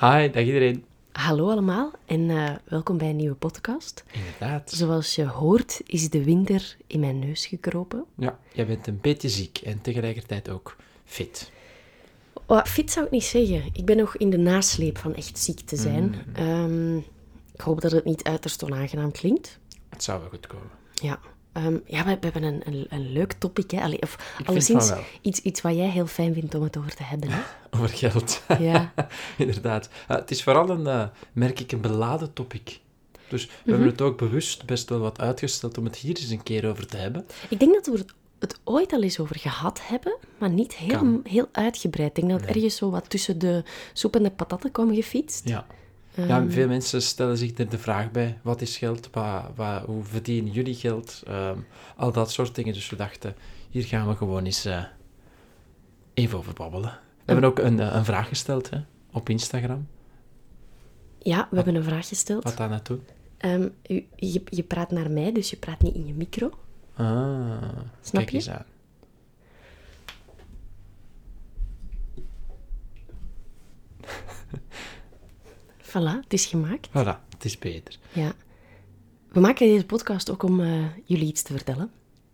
Hi, dag iedereen. Hallo allemaal en eh, welkom bij een nieuwe podcast. Inderdaad. Zoals je hoort is de winter in mijn neus gekropen. Ja, jij bent een beetje ziek en tegelijkertijd ook fit. Oh, fit zou ik niet zeggen. Ik ben nog in de nasleep van echt ziek te zijn. Ehm, ik hoop dat het niet uiterst onaangenaam klinkt. Het zou wel goed komen. Ja, Ehm, ja we, we hebben een, een, een leuk topic. Hè? Allee, of alleszins iets, iets wat jij heel fijn vindt om het over te hebben. Hè? Over geld. Ja. Inderdaad. Ah, het is vooral een, eh, merk ik, een beladen topic. Dus we Mhm. hebben het ook bewust best wel wat uitgesteld om het hier eens een keer over te hebben. Ik denk dat we het- ooit al eens over gehad hebben, maar niet heel, Kan. heel uitgebreid. Ik denk dat het ergens zo wat tussen de soep en de patatten kwam gefietst. Ja. Ehm. ja, veel mensen stellen zich er de vraag bij, wat is geld? Wat, wat, hoe verdienen jullie geld? Ehm, al dat soort dingen. Dus we dachten, hier gaan we gewoon eens eh, even over babbelen. We hebben ook een, eh, een vraag gesteld hè, op Instagram. Ja, we hebben een vraag gesteld. Wat daar naartoe? Ehm, u- je, je praat naar mij, dus je praat niet in je micro. Ah, Snap kijk je? eens aan. Voilà, het is gemaakt. Voilà, het is beter. Ja. We maken deze podcast ook om eh, jullie iets te vertellen.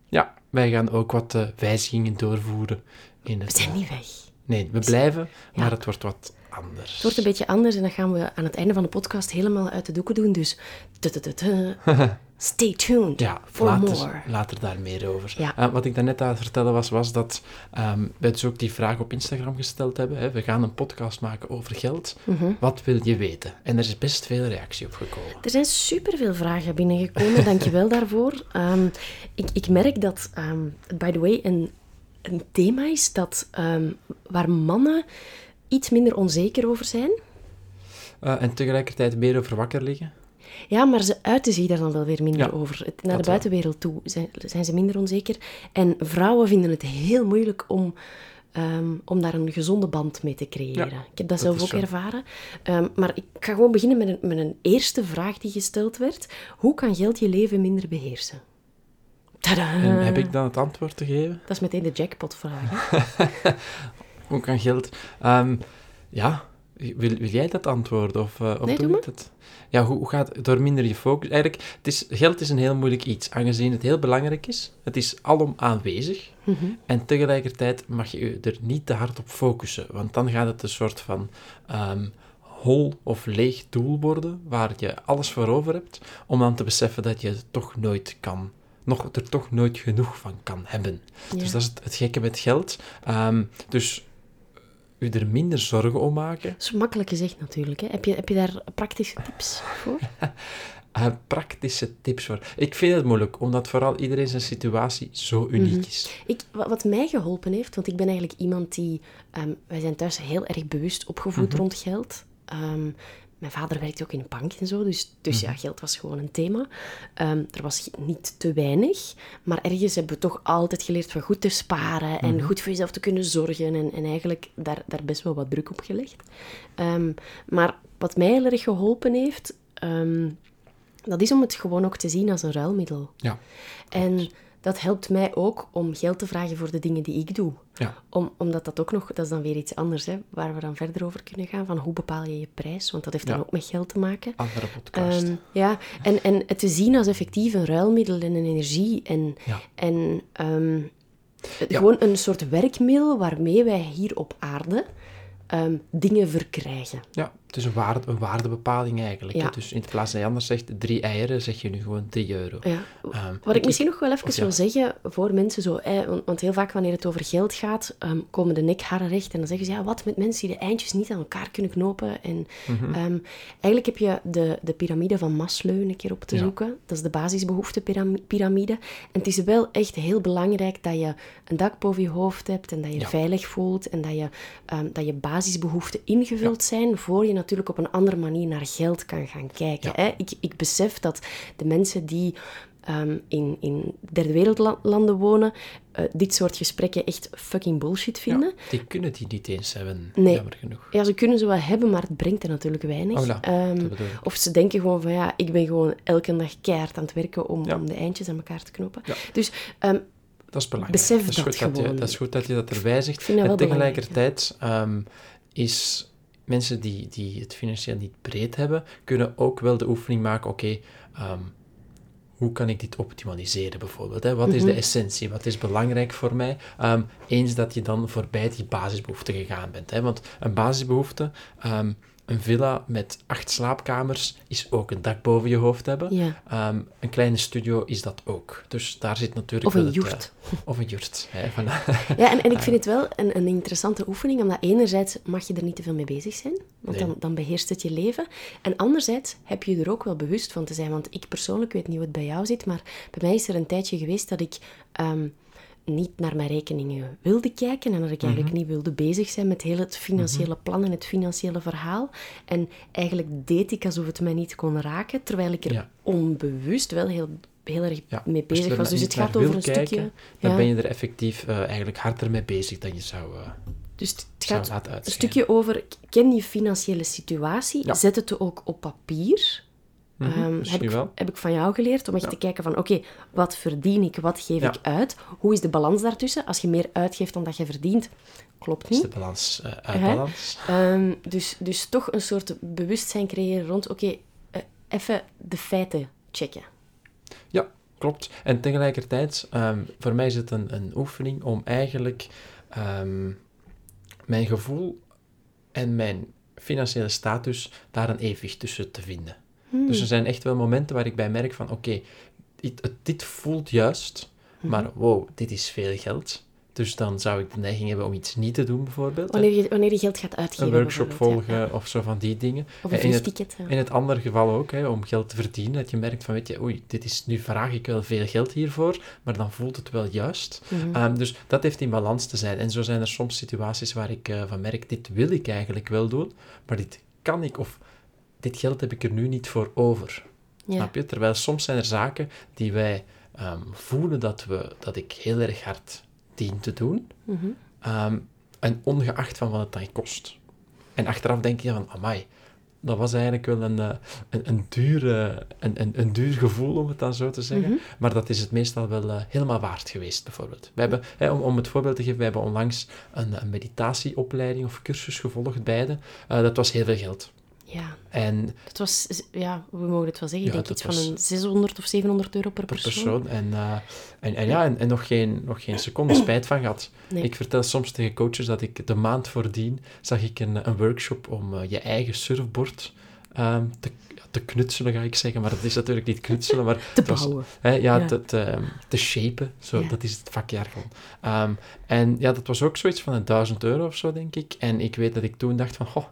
Ja, wij gaan ook wat eh, wijzigingen doorvoeren. In We het, zijn eh, niet weg. Nee, we blijven, maar het wordt wat anders. Het wordt een beetje anders en dat gaan we aan het einde van de podcast helemaal uit de doeken doen. Dus tutututu. Stay tuned Ja, for later, more. later daar meer over. Ja. Eh, wat ik daarnet aan het vertellen was, was dat ehm we dus ook die vraag op Instagram gesteld hebben. Hè. We gaan een podcast maken over geld. Mhm. Wat wil je weten? En er is best veel reactie op gekomen. Er zijn superveel vragen binnengekomen, dankjewel daarvoor. Ehm, ik, ik merk dat het, by the way, een, een thema is dat, waar mannen iets minder onzeker over zijn. Eh, en tegelijkertijd meer over wakker liggen. Ja, maar ze uiten zich daar dan wel weer minder Ja, over. Naar de buitenwereld toe zijn, zijn ze minder onzeker. En vrouwen vinden het heel moeilijk om, ehm, om daar een gezonde band mee te creëren. Ja, ik heb dat, dat zelf ook zo. ervaren. Ehm, maar ik ga gewoon beginnen met een, met een eerste vraag die gesteld werd. Hoe kan geld je leven minder beheersen? Tadaa! En heb ik dan het antwoord te geven? Dat is meteen de jackpot-vraag. Hoe kan geld... Ehm, ja, wil, wil jij dat antwoorden? Of, eh, of Nee, doe doe ik dat? Ja, hoe, hoe gaat door minder je focus... Eigenlijk, het is, geld is een heel moeilijk iets, aangezien het heel belangrijk is. Het is alom aanwezig. Mhm. En tegelijkertijd mag je er niet te hard op focussen. Want dan gaat het een soort van ehm, hol of leeg doel worden, waar je alles voor over hebt, om dan te beseffen dat je het toch nooit kan... Nog, er toch nooit genoeg van kan hebben. Ja. Dus dat is het, het gekke met geld. Ehm, dus u er minder zorgen om maken. Dat is makkelijk gezegd natuurlijk. Hè? Heb, je, heb je daar praktische tips voor? Eh, praktische tips voor. Ik vind het moeilijk, omdat vooral iedereen zijn situatie zo uniek Mhm. is. Ik, wat, mij geholpen heeft, want ik ben eigenlijk iemand die... ehm, wij zijn thuis heel erg bewust opgevoed Mhm. rond geld. Ehm, mijn vader werkte ook in een bank en zo, dus, dus Mhm. ja, geld was gewoon een thema. Ehm, er was niet te weinig, maar ergens hebben we toch altijd geleerd van goed te sparen en Mhm. goed voor jezelf te kunnen zorgen en, en eigenlijk daar, daar best wel wat druk op gelegd. Ehm, maar wat mij heel erg geholpen heeft, ehm, Dat is om het gewoon ook te zien als een ruilmiddel. Ja. En dat helpt mij ook om geld te vragen voor de dingen die ik doe. Ja. Om, omdat dat ook nog, dat is dan weer iets anders, hè, waar we dan verder over kunnen gaan, van hoe bepaal je je prijs, want dat heeft dan Ja. ook met geld te maken. Andere podcast. Ehm, ja, en, en het te zien als effectief een ruilmiddel en een energie en, Ja. en ehm, gewoon een soort werkmiddel waarmee wij hier op aarde ehm, dingen verkrijgen. Ja, het is een, waarde, een waardebepaling eigenlijk. Ja. Dus in plaats dat je anders zegt drie eieren, zeg je nu gewoon 3 euro. Ja. Ehm, Wat ik misschien nog wel even wil zeggen voor mensen zo, want, heel vaak wanneer het over geld gaat, ehm, komen de nekharen recht en dan zeggen ze, ja, wat met mensen die de eindjes niet aan elkaar kunnen knopen. En Mhm. eigenlijk heb je de, de piramide van Maslow een keer op te Ja. zoeken. Dat is de basisbehoeftepiramide. En het is wel echt heel belangrijk dat je een dak boven je hoofd hebt en dat je veilig voelt en dat je, dat je basisbehoeften ingevuld zijn voor je natuurlijk op een andere manier naar geld kan gaan kijken. Ja. Hè? Ik, ik besef dat de mensen die ehm, in, in derde wereldlanden wonen, eh, dit soort gesprekken echt fucking bullshit vinden. ja, die kunnen die niet eens hebben, Nee. jammer genoeg. Ja, ze kunnen ze wel hebben, maar het brengt er natuurlijk weinig. Oh, Ehm, of ze denken gewoon van, ja, ik ben gewoon elke dag keihard aan het werken om, Ja. om de eindjes aan elkaar te knopen. Ja. Dus ehm, Dat is belangrijk. Besef dat, is dat goed dat, je, dat is goed dat je dat erbij zegt. En tegelijkertijd is mensen die, die het financieel niet breed hebben, kunnen ook wel de oefening maken, oké, ehm, hoe kan ik dit optimaliseren bijvoorbeeld? Hè? Wat is Mhm. de essentie? Wat is belangrijk voor mij? Ehm, eens dat je dan voorbij die basisbehoeften gegaan bent. Hè? Want een basisbehoefte, ehm, een villa met acht slaapkamers, is ook een dak boven je hoofd hebben. ja. Ehm, een kleine studio is dat ook. Dus daar zit natuurlijk Of een het, joert. eh, of een jurt. Hè, voilà. Ja, en, en ik vind het wel een, een interessante oefening, omdat enerzijds mag je er niet te veel mee bezig zijn, want Nee. dan, dan beheerst het je leven. En anderzijds heb je er ook wel bewust van te zijn, want ik persoonlijk weet niet hoe het bij jou zit, maar bij mij is er een tijdje geweest dat ik ehm, niet naar mijn rekeningen wilde kijken en dat ik eigenlijk niet wilde bezig zijn met heel het financiële plan en het financiële verhaal. En eigenlijk deed ik alsof het mij niet kon raken, terwijl ik er Ja. onbewust wel heel, heel erg Ja, mee bezig er was. Dus het gaat over een kijken, stukje... Dan ja. ben je er effectief eh, eigenlijk harder mee bezig dan je zou, eh, Dus het gaat een stukje over, ken je financiële situatie, Ja. zet het ook op papier. Mhm, Ehm, heb, ik, wel. heb ik van jou geleerd om echt Ja. te kijken van, oké, wat verdien ik, wat geef Ja. ik uit? Hoe is de balans daartussen? Als je meer uitgeeft dan dat je verdient, klopt Is niet. de balans eh, uit balans? Ehm, dus, dus toch een soort bewustzijn creëren rond, oké, eh, even de feiten checken. Ja, klopt. En tegelijkertijd, ehm, voor mij is het een, een oefening om eigenlijk mijn gevoel en mijn financiële status daar een evenwicht tussen te vinden. Hmm. Dus er zijn echt wel momenten waar ik bij merk van, oké, dit, voelt juist, Mhm. maar wow, dit is veel geld. Dus dan zou ik de neiging hebben om iets niet te doen, bijvoorbeeld. Wanneer je, wanneer je geld gaat uitgeven. Een workshop ja. volgen of zo van die dingen. Of een En in het, ja. in het andere geval ook, hè, om geld te verdienen, dat je merkt van, weet je, oei, dit is, nu vraag ik wel veel geld hiervoor, maar dan voelt het wel juist. Mhm. Ehm, dus dat heeft in balans te zijn. En zo zijn er soms situaties waar ik eh, van merk, dit wil ik eigenlijk wel doen, maar dit kan ik, of dit geld heb ik er nu niet voor over. Ja. Snap je? Terwijl soms zijn er zaken die wij ehm, voelen dat, we, dat ik heel erg hard dien te doen, Mhm. ehm, en ongeacht van wat het dan kost. En achteraf denk je van, amai, dat was eigenlijk wel een, eh, een, een, duur, een, een, een duur gevoel, om het dan zo te zeggen. Mhm. Maar dat is het meestal wel eh, helemaal waard geweest, bijvoorbeeld. We hebben, hè, om, om het voorbeeld te geven, we hebben onlangs een, een meditatieopleiding of cursus gevolgd, beide. Eh, dat was heel veel geld. Ja, En dat was, ja, we mogen het wel zeggen, ik denk iets van een 600 of 700 euro per per persoon. persoon. En, eh, en, en ja, en, en nog, geen, nog geen seconde spijt van gehad. Nee. Ik vertel soms tegen coaches dat ik de maand voordien zag ik een, een workshop om eh, je eigen surfboard ehm, te, te knutselen, ga ik zeggen. Maar dat is natuurlijk niet knutselen, maar Te het was- bouwen. Hè, ja, Ja. Te, te, te shapen, zo, Ja. dat is het vakjargon. Ehm, en ja, dat was ook zoiets van een duizend euro of zo, denk ik. En ik weet dat ik toen dacht van, goh,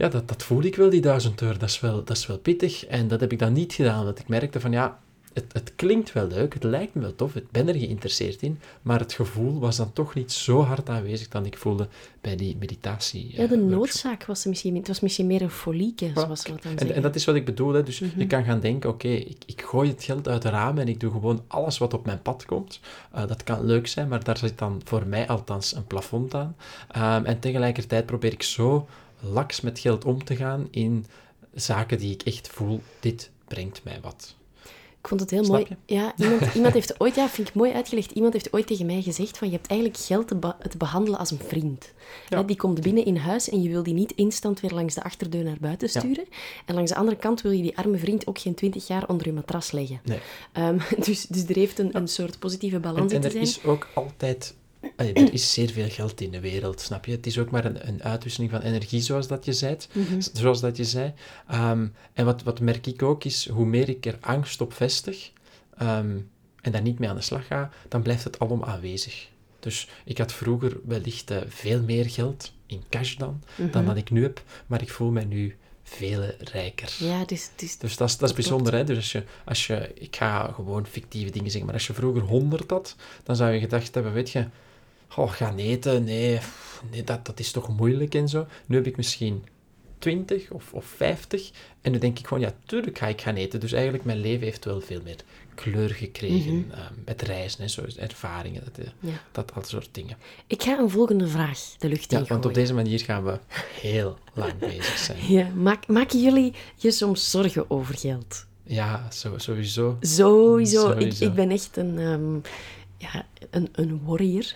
ja, dat, dat voel ik wel, die duizend euro. Dat is, wel, dat is wel pittig. En dat heb ik dan niet gedaan, want ik merkte van, ja, het, het klinkt wel leuk, het lijkt me wel tof, ik ben er geïnteresseerd in, maar het gevoel was dan toch niet zo hard aanwezig dan ik voelde bij die meditatie. Ja, eh, de workshop. noodzaak was er misschien... Het was misschien meer een folieke, zoals we dat dan En, zeggen. en dat is wat ik bedoel. Hè. Dus je Mhm. kan gaan denken, oké, ik, ik gooi het geld uit de ramen en ik doe gewoon alles wat op mijn pad komt. Eh, dat kan leuk zijn, maar daar zit dan voor mij althans een plafond aan. Ehm, en tegelijkertijd probeer ik zo laks met geld om te gaan in zaken die ik echt voel, dit brengt mij wat. Ik vond het heel Snap mooi. Ja, iemand, iemand heeft ooit, ja, vind ik mooi uitgelegd. Iemand heeft ooit tegen mij gezegd van je hebt eigenlijk geld te, be- te behandelen als een vriend. Ja. Hè, die komt binnen in huis en je wil die niet instant weer langs de achterdeur naar buiten Ja. sturen. En langs de andere kant wil je die arme vriend ook geen twintig jaar onder je matras leggen. Nee. Ehm, dus, dus er heeft een, een soort positieve En, balans in en te er zijn. is ook altijd... allee, er is zeer veel geld in de wereld, snap je? Het is ook maar een, een uitwisseling van energie, zoals dat je zei. Mhm. Zoals dat je zei. Ehm, en wat, wat merk ik ook, is hoe meer ik er angst op vestig ehm, en daar niet mee aan de slag ga, dan blijft het alom aanwezig. Dus ik had vroeger wellicht eh, veel meer geld in cash dan, Mhm. dan dat ik nu heb, maar ik voel mij nu veel rijker. Ja, dus, dus Dus dat is, dat is bijzonder, hè? Dus als je, als je, ik ga gewoon fictieve dingen zeggen, maar als je vroeger 100 had, dan zou je gedacht hebben, weet je, oh, gaan eten, nee, nee dat, dat is toch moeilijk en zo. Nu heb ik misschien 20 of, of 50 en nu denk ik gewoon, ja, tuurlijk ga ik gaan eten. Dus eigenlijk, mijn leven heeft wel veel meer kleur gekregen Mhm. eh, met reizen en zo, ervaringen, dat, eh, Ja. dat, dat soort dingen. ik ga een volgende vraag de lucht Ja, in want op deze manier gaan we heel lang bezig zijn. Ja, maak, maken jullie je soms zorgen over geld? Ja, sowieso. Sowieso. Ik, ik ben echt een, ehm, ja, een, een warrior.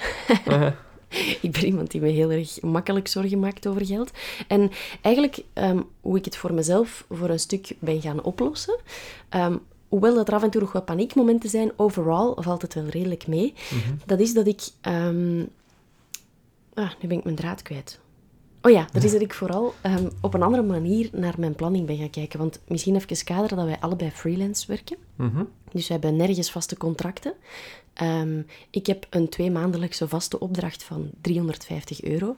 ik ben iemand die me heel erg makkelijk zorgen maakt over geld. En eigenlijk, ehm, hoe ik het voor mezelf voor een stuk ben gaan oplossen, ehm, hoewel dat er af en toe nog wel paniekmomenten zijn, overal valt het wel redelijk mee. Dat is dat ik... ehm, ah, nu ben ik mijn draad kwijt. Oh ja, dat is dat ik vooral op een andere manier naar mijn planning ben gaan kijken. Want misschien even kaderen dat wij allebei freelance werken. Mhm. Dus we hebben nergens vaste contracten. Ehm, ik heb een tweemaandelijkse vaste opdracht van 350 euro.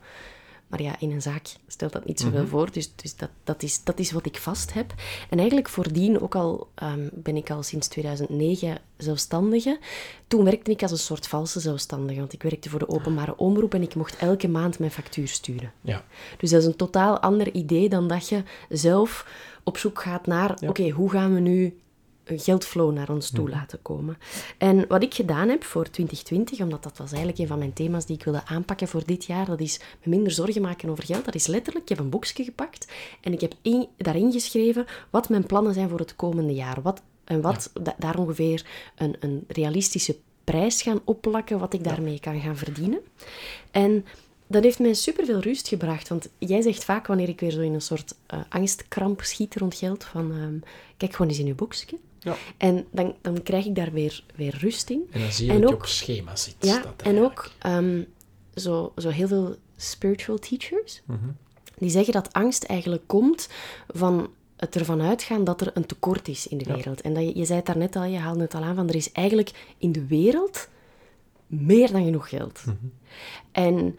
Maar ja, in een zaak stelt dat niet zoveel voor. Dus, dus dat, dat, is, dat is wat ik vast heb. En eigenlijk voordien, ook al ehm, ben ik al sinds 2009 zelfstandige, toen werkte ik als een soort valse zelfstandige. Want ik werkte voor de openbare omroep en ik mocht elke maand mijn factuur sturen. Ja. Dus dat is een totaal ander idee dan dat je zelf op zoek gaat naar, Ja. oké, hoe gaan we nu geldflow naar ons toe laten komen. En wat ik gedaan heb voor 2020, omdat dat was eigenlijk een van mijn thema's die ik wilde aanpakken voor dit jaar, dat is me minder zorgen maken over geld. Dat is letterlijk, ik heb een boekje gepakt en ik heb in- daarin geschreven wat mijn plannen zijn voor het komende jaar. Wat, en wat da- daar ongeveer een, een realistische prijs gaan opplakken, wat ik daarmee kan gaan verdienen. En dat heeft mij superveel rust gebracht. Want jij zegt vaak, wanneer ik weer zo in een soort eh, angstkramp schiet rond geld, van ehm, kijk gewoon eens in je boekje. Ja. En dan, dan krijg ik daar weer, weer rust in. En dan zie je En dat je ook- op schema zit. Ja, dat en ook ehm, zo, zo heel veel spiritual teachers, Mhm. die zeggen dat angst eigenlijk komt van het ervan uitgaan dat er een tekort is in de Ja. wereld. En dat je, je zei het daarnet al, je haalde het al aan, van er is eigenlijk in de wereld meer dan genoeg geld. Mhm. En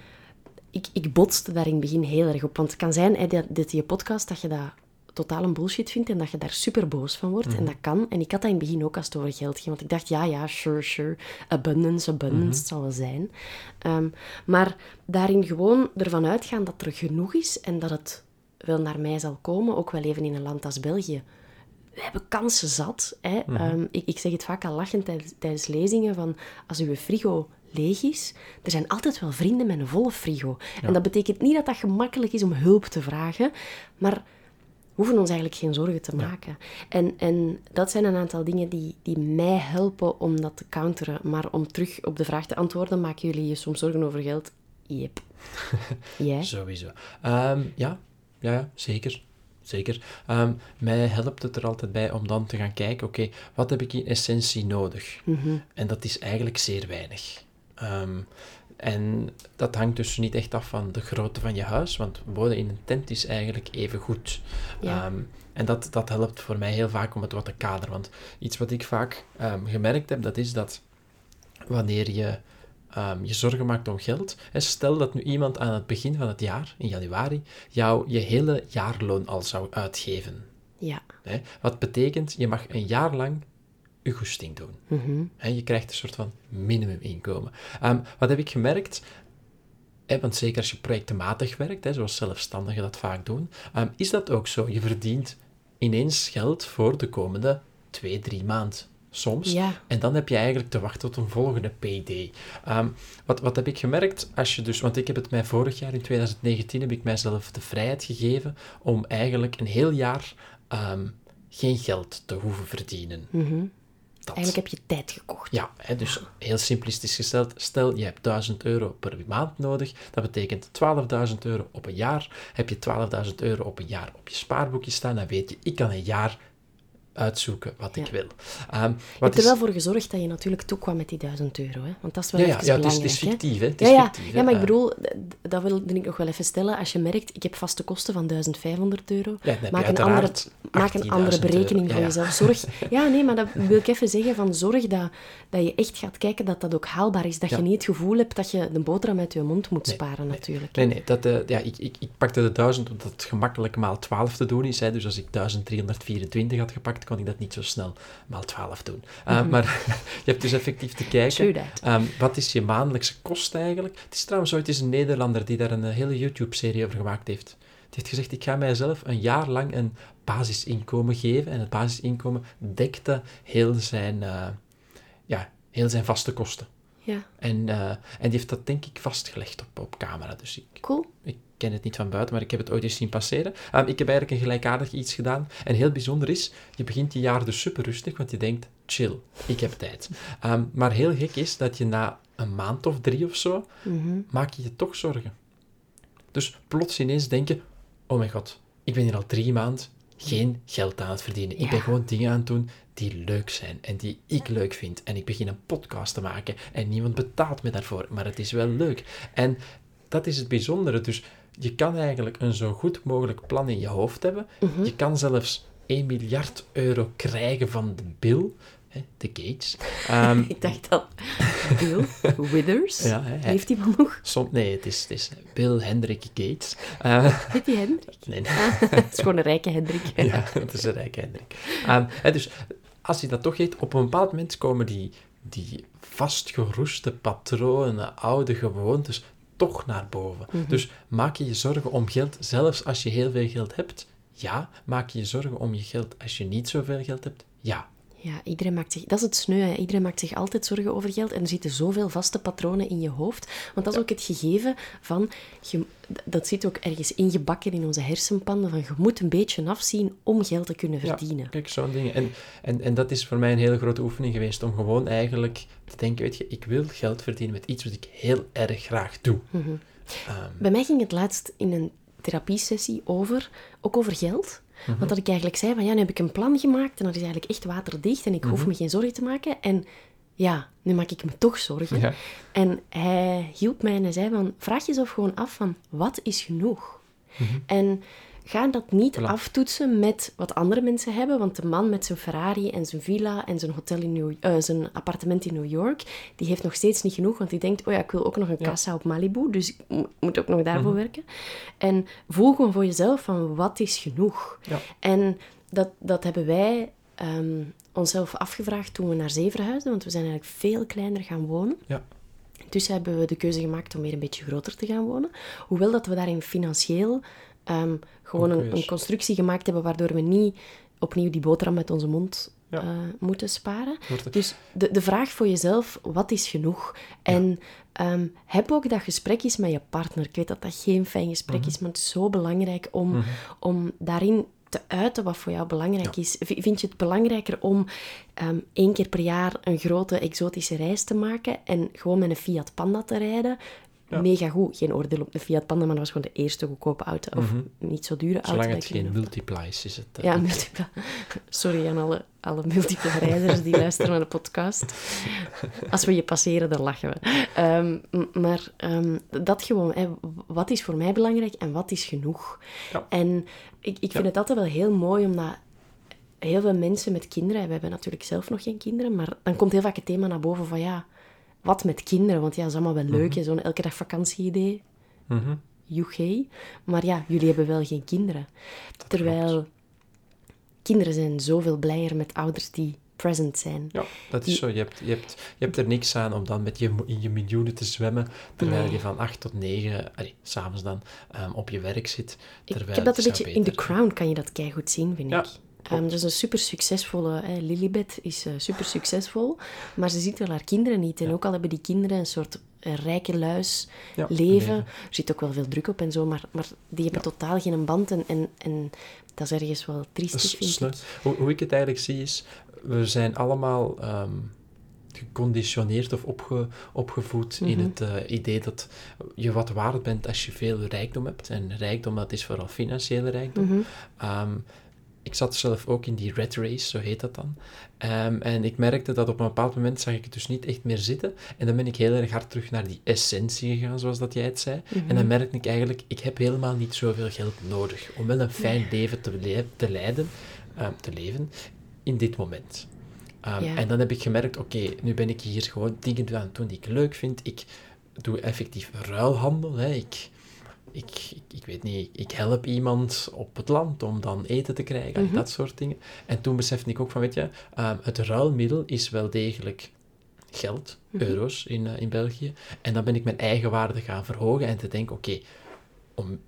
ik, ik botste daar in het begin heel erg op. Want het kan zijn, hè, dat, dat je podcast, dat je dat totaal een bullshit vindt en dat je daar super boos van wordt. En dat kan. En ik had dat in het begin ook als het over geld ging. Want ik dacht, ja, ja, sure, sure. Abundance, abundance, het zal wel zijn. Ehm, maar daarin gewoon ervan uitgaan dat er genoeg is en dat het wel naar mij zal komen. Ook wel even in een land als België. We hebben kansen zat. Hè. Ehm, ik, ik zeg het vaak al lachend tijdens, tijdens lezingen, van als uw frigo leeg is, er zijn altijd wel vrienden met een volle frigo. En dat betekent niet dat dat gemakkelijk is om hulp te vragen, maar hoeven ons eigenlijk geen zorgen te maken. En, en dat zijn een aantal dingen die, die mij helpen om dat te counteren. Maar om terug op de vraag te antwoorden, maken jullie je soms zorgen over geld? Yep. Jij? Sowieso. Ehm, ja. ja, ja, zeker. Zeker. Ehm, mij helpt het er altijd bij om dan te gaan kijken, oké, wat heb ik in essentie nodig? Mhm. En dat is eigenlijk zeer weinig. Ehm, en dat hangt dus niet echt af van de grootte van je huis, want wonen in een tent is eigenlijk even goed. Ja. Ehm, en dat, dat helpt voor mij heel vaak om het wat te kaderen. Want iets wat ik vaak ehm, gemerkt heb, dat is dat wanneer je ehm, je zorgen maakt om geld. En stel dat nu iemand aan het begin van het jaar, in januari, jou je hele jaarloon al zou uitgeven. Ja. Hè? Wat betekent, je mag een jaar lang goesting doen. Mhm. Hè, je krijgt een soort van minimuminkomen. Ehm, wat heb ik gemerkt? Want zeker als je projectmatig werkt, hè, zoals zelfstandigen dat vaak doen, ehm, is dat ook zo. Je verdient ineens geld voor de komende twee, drie maanden. Soms. Ja. En dan heb je eigenlijk te wachten tot een volgende payday. Ehm, wat, wat heb ik gemerkt? Als je dus, want ik heb het mij vorig jaar, in 2019, heb ik mijzelf de vrijheid gegeven om eigenlijk een heel jaar geen geld te hoeven verdienen. Mhm. Dat. Eigenlijk heb je tijd gekocht. Ja, hè, dus heel simplistisch gesteld. Stel, je hebt 1000 euro per maand nodig. Dat betekent 12.000 euro op een jaar. Heb je 12.000 euro op een jaar op je spaarboekje staan, dan weet je, ik kan een jaar uitzoeken wat ik Ja. wil. Je wat hebt er is... wel voor gezorgd dat je natuurlijk toekwam met die 1000 euro. Hè? Want dat is wel Ja, ja, ja het, is, het fictief, hè. Het Ja, is ja. fictief, hè. ja, maar ik Eh, bedoel, dat wilde ik nog wel even stellen. Als je merkt, ik heb vaste kosten van 1500 euro, Ja, je maak, een andere, maak een andere 18.000 berekening Ja, ja. jezelf. Zorg, ja, nee, maar dat wil ik even zeggen, van zorg dat, dat je echt gaat kijken dat dat ook haalbaar is. Dat Ja. je niet het gevoel hebt dat je de boterham uit je mond moet sparen, natuurlijk. Nee, nee, dat, eh, ja, ik, ik, ik pakte de 1000 omdat het gemakkelijk maal 12 te doen is. Hè. Dus als ik 1324 had gepakt, kon ik dat niet zo snel maal 12 doen. Uh, Maar je hebt dus effectief te kijken, ehm, wat is je maandelijkse kost eigenlijk? Het is trouwens ooit eens een Nederlander die daar een eh, hele YouTube-serie over gemaakt heeft. Die heeft gezegd, ik ga mijzelf een jaar lang een basisinkomen geven. En het basisinkomen dekte heel zijn, eh, ja, heel zijn vaste kosten. Ja, En, eh, en die heeft dat denk ik vastgelegd op, op camera. Dus ik, cool. ik ken het niet van buiten, maar ik heb het ooit eens zien passeren. Ehm, ik heb eigenlijk een gelijkaardig iets gedaan. En heel bijzonder is, je begint je jaar dus super rustig, want je denkt, chill, ik heb tijd. Ehm, maar heel gek is dat je na een maand of drie of zo, Mhm. maak je je toch zorgen. Dus plots ineens denk je, oh mijn god, ik ben hier al drie maanden geen geld aan het verdienen. Ik ben gewoon dingen aan het doen die leuk zijn en die ik leuk vind. En ik begin een podcast te maken en niemand betaalt me daarvoor, maar het is wel leuk. En dat is het bijzondere. Dus je kan eigenlijk een zo goed mogelijk plan in je hoofd hebben. Mhm. Je kan zelfs 1 miljard euro krijgen van de Bill, hè, de Gates. Ehm, Ik dacht al, Bill Withers, ja, hè, heeft hij som- nee, het is, het is Bill Hendrik Gates. Eh, Heet die Hendrik? nee, Het is gewoon een rijke Hendrik. ja, het is een rijke Hendrik. Ehm, hè, dus als je dat toch heet, op een bepaald moment komen die, die vastgeroeste patronen, oude gewoontes, toch naar boven. Dus maak je je zorgen om geld, zelfs als je heel veel geld hebt? Ja. Maak je je zorgen om je geld als je niet zoveel geld hebt? Ja. Ja, iedereen maakt zich... Dat is het sneu, hè. Iedereen maakt zich altijd zorgen over geld. En er zitten zoveel vaste patronen in je hoofd. Want dat is ook het gegeven van... Je, dat zit ook ergens ingebakken in onze hersenpanden. Van je moet een beetje afzien om geld te kunnen verdienen. Ja, kijk, zo'n ding. En, en, en dat is voor mij een hele grote oefening geweest om gewoon eigenlijk te denken, weet je, ik wil geld verdienen met iets wat ik heel erg graag doe. Mhm. Ehm, Bij mij ging het laatst in een therapiesessie over, ook over geld. Mhm. Want dat ik eigenlijk zei van, ja, nu heb ik een plan gemaakt en dat is eigenlijk echt waterdicht en ik hoef Mhm. me geen zorgen te maken. En ja, nu maak ik me toch zorgen. Ja. En hij hielp mij en hij zei van, vraag jezelf gewoon af van, wat is genoeg? En ga dat niet. Voilà. aftoetsen met wat andere mensen hebben, want de man met zijn Ferrari en zijn villa en zijn, hotel in New, eh, zijn appartement in New York, die heeft nog steeds niet genoeg, want die denkt, oh ja, ik wil ook nog een kassa op Malibu, dus ik mo- moet ook nog daarvoor Mhm. werken. En voel gewoon voor jezelf van, wat is genoeg? Ja. En dat, dat hebben wij ehm, onszelf afgevraagd toen we naar zee verhuisden, want we zijn eigenlijk veel kleiner gaan wonen. ja. Dus hebben we de keuze gemaakt om weer een beetje groter te gaan wonen. Hoewel dat we daarin financieel ehm, gewoon een, een constructie gemaakt hebben waardoor we niet opnieuw die boterham met onze mond Ja. eh, moeten sparen. Het- Dus de, de vraag voor jezelf, wat is genoeg? En ehm, heb ook dat gesprek eens met je partner. Ik weet dat dat geen fijn gesprek Mhm. is, maar het is zo belangrijk om, om daarin te uiten wat voor jou belangrijk is. Vind je het belangrijker om ehm, één keer per jaar een grote exotische reis te maken en gewoon met een Fiat Panda te rijden? Ja. Mega goed. Geen oordeel op de Fiat Panda, maar dat was gewoon de eerste goedkope auto. Of niet zo dure auto. Zolang dat het geen multiplies is. Het, eh, Ja, multipla. Sorry aan alle, alle multiple rijders die luisteren naar de podcast. Als we je passeren, dan lachen we. Ehm, maar ehm, dat gewoon, hè, wat is voor mij belangrijk en wat is genoeg? Ja. En ik, ik vind het altijd wel heel mooi, omdat heel veel mensen met kinderen, we hebben natuurlijk zelf nog geen kinderen, maar dan komt heel vaak het thema naar boven van ja, wat met kinderen? Want ja, dat is allemaal wel leuk, hè, zo'n elke dag vakantie-idee. Mhm. Joegé. Maar ja, jullie hebben wel geen kinderen. Terwijl kinderen zijn zoveel blijer met ouders die present zijn. Ja, dat is zo. Je hebt, je, hebt, je hebt er niks aan om dan met je, in je miljoenen te zwemmen, terwijl Nee. je van 8 tot 9, allee, s'avonds dan, ehm, op je werk zit. Terwijl ik heb dat een beetje in The Crown kan je dat keigoed zien, vind Ja, ik. Ehm, dat is een super succesvolle, hè, Lilibet is eh, super succesvol, maar ze ziet wel haar kinderen niet. En ook al hebben die kinderen een soort rijke luis Ja, leven, er zit ook wel veel druk op en zo, maar, maar die hebben totaal geen band. En, en, en dat is ergens wel vind ik. Hoe, hoe ik het eigenlijk zie is, we zijn allemaal ehm, geconditioneerd of opge, opgevoed in Mhm. het eh, idee dat je wat waard bent als je veel rijkdom hebt. En rijkdom, dat is vooral financiële rijkdom. Mhm. Ehm, ik zat zelf ook in die red race, zo heet dat dan. Ehm, en ik merkte dat op een bepaald moment zag ik het dus niet echt meer zitten. En dan ben ik heel erg hard terug naar die essentie gegaan, zoals dat jij het zei. Mhm. En dan merkte ik eigenlijk, ik heb helemaal niet zoveel geld nodig om wel een fijn leven te, le- te leiden, ehm, te leven, in dit moment. Ehm, Ja. En dan heb ik gemerkt, oké, nu ben ik hier gewoon dingen aan het doen die ik leuk vind. Ik doe effectief ruilhandel. Hè. Ik, ik, ik, ik weet niet, ik help iemand op het land om dan eten te krijgen, Mhm. dat soort dingen. En toen besefte ik ook van, weet je, ehm, het ruilmiddel is wel degelijk geld, Mhm. euro's in, eh, in België. En dan ben ik mijn eigen waarde gaan verhogen en te denken, oké, om,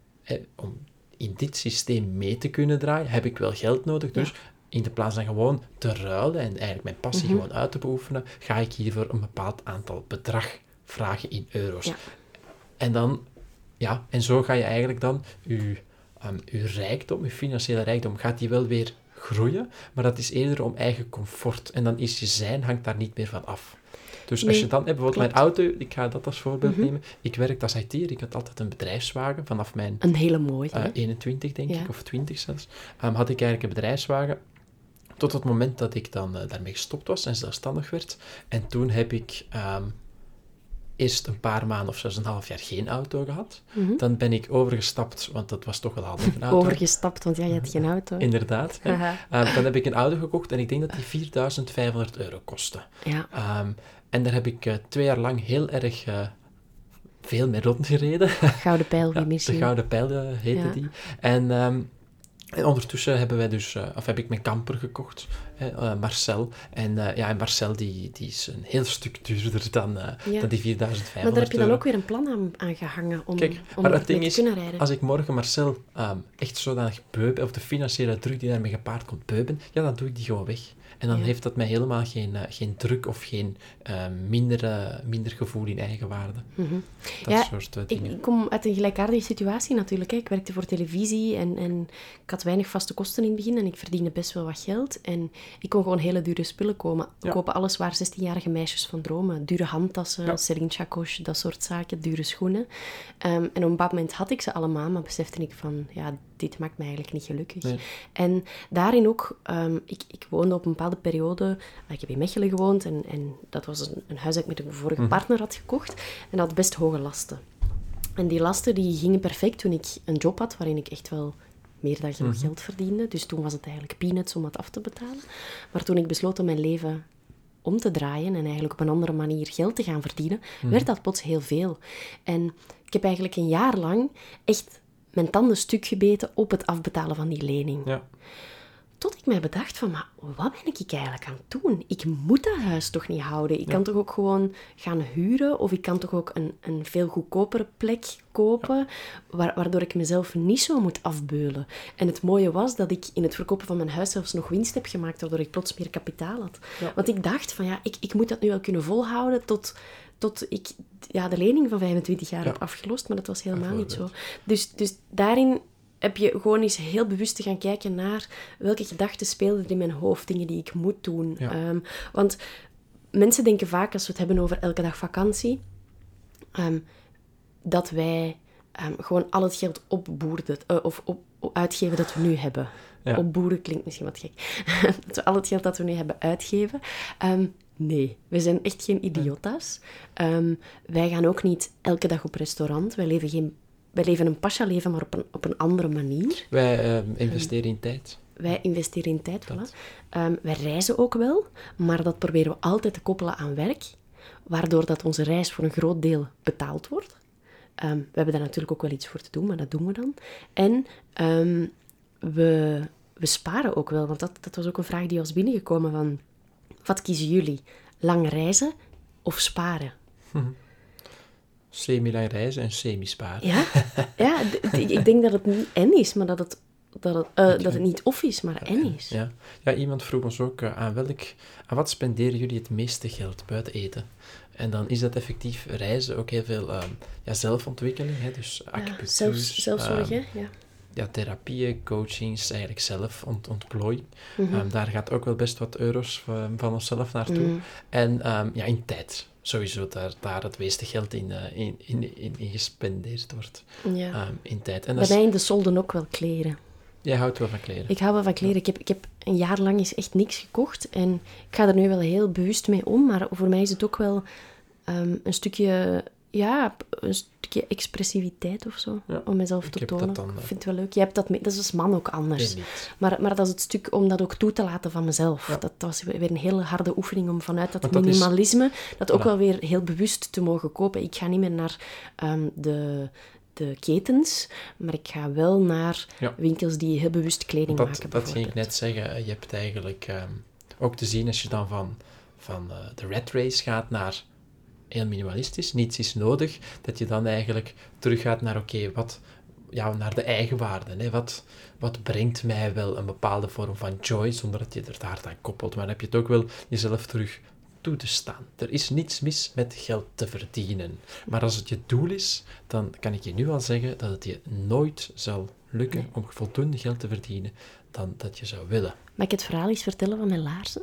om in dit systeem mee te kunnen draaien, heb ik wel geld nodig. Dus in de plaats van gewoon te ruilen en eigenlijk mijn passie Mhm. gewoon uit te beoefenen, ga ik hiervoor een bepaald aantal bedrag vragen in euro's. Ja. En dan, ja, en zo ga je eigenlijk dan je, je rijkdom, je financiële rijkdom, gaat die wel weer groeien, maar dat is eerder om eigen comfort. En dan is je zijn, hangt daar niet meer van af. Dus als je dan hebt, bijvoorbeeld mijn auto, ik ga dat als voorbeeld Mhm. nemen. Ik werkte als IT'er, ik had altijd een bedrijfswagen vanaf mijn Een hele mooie. eh, hè? 21, denk Ja. ik, of 20 zelfs, ehm, had ik eigenlijk een bedrijfswagen. Tot het moment dat ik dan eh, daarmee gestopt was en zelfstandig werd. En toen heb ik ehm, eerst een paar maanden of zelfs een half jaar geen auto gehad. Mhm. Dan ben ik overgestapt, want dat was toch wel handig, een auto. Overgestapt, want ja, je hebt geen auto. Inderdaad. Ehm, dan heb ik een auto gekocht en ik denk dat die 4500 euro kostte. Ja. Ehm, en daar heb ik eh, twee jaar lang heel erg eh, veel mee rondgereden. Gouden pijl, wie Ja, mis de? Gouden Pijl eh, heette Ja. die. En, ehm, en ondertussen hebben wij dus, eh, of heb ik mijn camper gekocht, hè, eh, Marcel. En eh, ja, en Marcel die, die is een heel stuk duurder dan, Ja. dan die 4500 Maar daar heb je dan ook weer een plan aan, aan gehangen om, Kijk, om maar het ding is, te kunnen rijden. Als ik morgen Marcel ehm, echt zodanig beu ben, of de financiële druk die daarmee gepaard komt beu ben, ja, dan doe ik die gewoon weg. En dan Ja. heeft dat mij helemaal geen, geen druk of geen eh, minder, minder gevoel in eigenwaarde. Mhm. Dat Ja, soort eh, Ik, dingen. ik kom uit een gelijkaardige situatie natuurlijk. Hè. Ik werkte voor televisie en, en ik had weinig vaste kosten in het begin en ik verdiende best wel wat geld. En ik kon gewoon hele dure spullen komen, Ja. kopen. Alles waar 16-jarige meisjes van dromen. Dure handtassen, Ja. Celine dat soort zaken, dure schoenen. Ehm, en op een bepaald moment had ik ze allemaal, maar besefte ik van, ja, dit maakt me eigenlijk niet gelukkig. Nee. En daarin ook, ehm, ik, ik woonde op een bepaalde periode, ik heb in Mechelen gewoond en, en dat was een, een huis dat ik met een vorige Mhm. partner had gekocht en dat had best hoge lasten. En die lasten die gingen perfect toen ik een job had waarin ik echt wel meer dan genoeg geld verdiende. Dus toen was het eigenlijk peanuts om dat af te betalen. Maar toen ik besloot om mijn leven om te draaien en eigenlijk op een andere manier geld te gaan verdienen, werd dat plots heel veel. En ik heb eigenlijk een jaar lang echt mijn tanden stuk gebeten op het afbetalen van die lening. Ja. Tot ik mij bedacht van, maar wat ben ik eigenlijk aan het doen? Ik moet dat huis toch niet houden? Ik kan toch ook gewoon gaan huren? Of ik kan toch ook een, een veel goedkopere plek kopen, wa- waardoor ik mezelf niet zo moet afbeulen. En het mooie was dat ik in het verkopen van mijn huis zelfs nog winst heb gemaakt, waardoor ik plots meer kapitaal had. Ja. Want ik dacht van, ja, ik, ik moet dat nu wel kunnen volhouden tot, tot ik ja, de lening van 25 jaar Ja. heb afgelost, maar dat was helemaal niet zo. Dus, dus daarin heb je gewoon eens heel bewust te gaan kijken naar welke gedachten speelden er in mijn hoofd, dingen die ik moet doen. Ja. Ehm, want mensen denken vaak, als we het hebben over elke dag vakantie, ehm, dat wij ehm, gewoon al het geld opboerden, eh, of op, uitgeven dat we nu hebben. Ja. Opboeren klinkt misschien wat gek. dat we al het geld dat we nu hebben uitgeven. Nee, we zijn echt geen idiota's. Wij gaan ook niet elke dag op restaurant. Wij leven, geen, wij leven een pascha-leven, maar op een, op een andere manier. Wij eh, investeren in tijd. Wij investeren in tijd, voilà. Ehm, wij reizen ook wel, maar dat proberen we altijd te koppelen aan werk, waardoor dat onze reis voor een groot deel betaald wordt. Ehm, we hebben daar natuurlijk ook wel iets voor te doen, maar dat doen we dan. En ehm, we, we sparen ook wel, want dat, dat was ook een vraag die was binnengekomen van... Wat kiezen jullie? Lang reizen of sparen? Semi-lang reizen en semi-sparen. Ja, ja ik denk dat het niet en is, maar dat het, dat het, eh, dat het niet of is, maar en is. Ja. ja, iemand vroeg ons ook eh, aan, welk, aan wat spenderen jullie het meeste geld buiten eten? En dan is dat effectief reizen, ook heel veel ehm, ja, zelfontwikkeling, hè, dus Ja, acupunctuur. zelfs, zelfzorg, ehm, hè? Ja. ja, therapieën, coachings, eigenlijk zelf ont ontplooiing. Mhm. Ehm, daar gaat ook wel best wat euro's van, van onszelf naartoe. Mhm. En ja, in tijd. Sowieso daar, daar het meeste geld in, eh, in, in, in, in gespendeerd wordt. Ja. Ehm, in tijd. En Bij is, mij in de solden ook wel kleren. jij houdt wel van kleren. Ik hou wel van kleren. Ik heb, ik heb een jaar lang eens echt niks gekocht. En ik ga er nu wel heel bewust mee om. Maar voor mij is het ook wel ehm, een stukje... Ja, een stukje expressiviteit of zo. Ja, om mezelf te tonen. dan, ik eh, vind het wel leuk. Je hebt dat mee. Dat is als man ook anders. Maar, maar dat is het stuk om dat ook toe te laten van mezelf. Ja. Dat was weer een hele harde oefening om vanuit dat is- minimalisme dat ook Voilà. wel weer heel bewust te mogen kopen. Ik ga niet meer naar ehm, de, de ketens, maar ik ga wel naar Ja. winkels die heel bewust kleding Dat, maken. dat ging ik net zeggen. Je hebt eigenlijk ehm, ook te zien als je dan van, van eh, de red race gaat naar heel minimalistisch, niets is nodig, dat je dan eigenlijk teruggaat naar, oké, wat, ja, naar de eigenwaarden. Hè? Wat, wat brengt mij wel een bepaalde vorm van joy, zonder dat je er daar aan koppelt. Maar dan heb je het ook wel jezelf terug toe te staan. Er is niets mis met geld te verdienen. Maar als het je doel is, dan kan ik je nu al zeggen dat het je nooit zal lukken om voldoende geld te verdienen dan dat je zou willen. Mag ik het verhaal eens vertellen van mijn laarzen?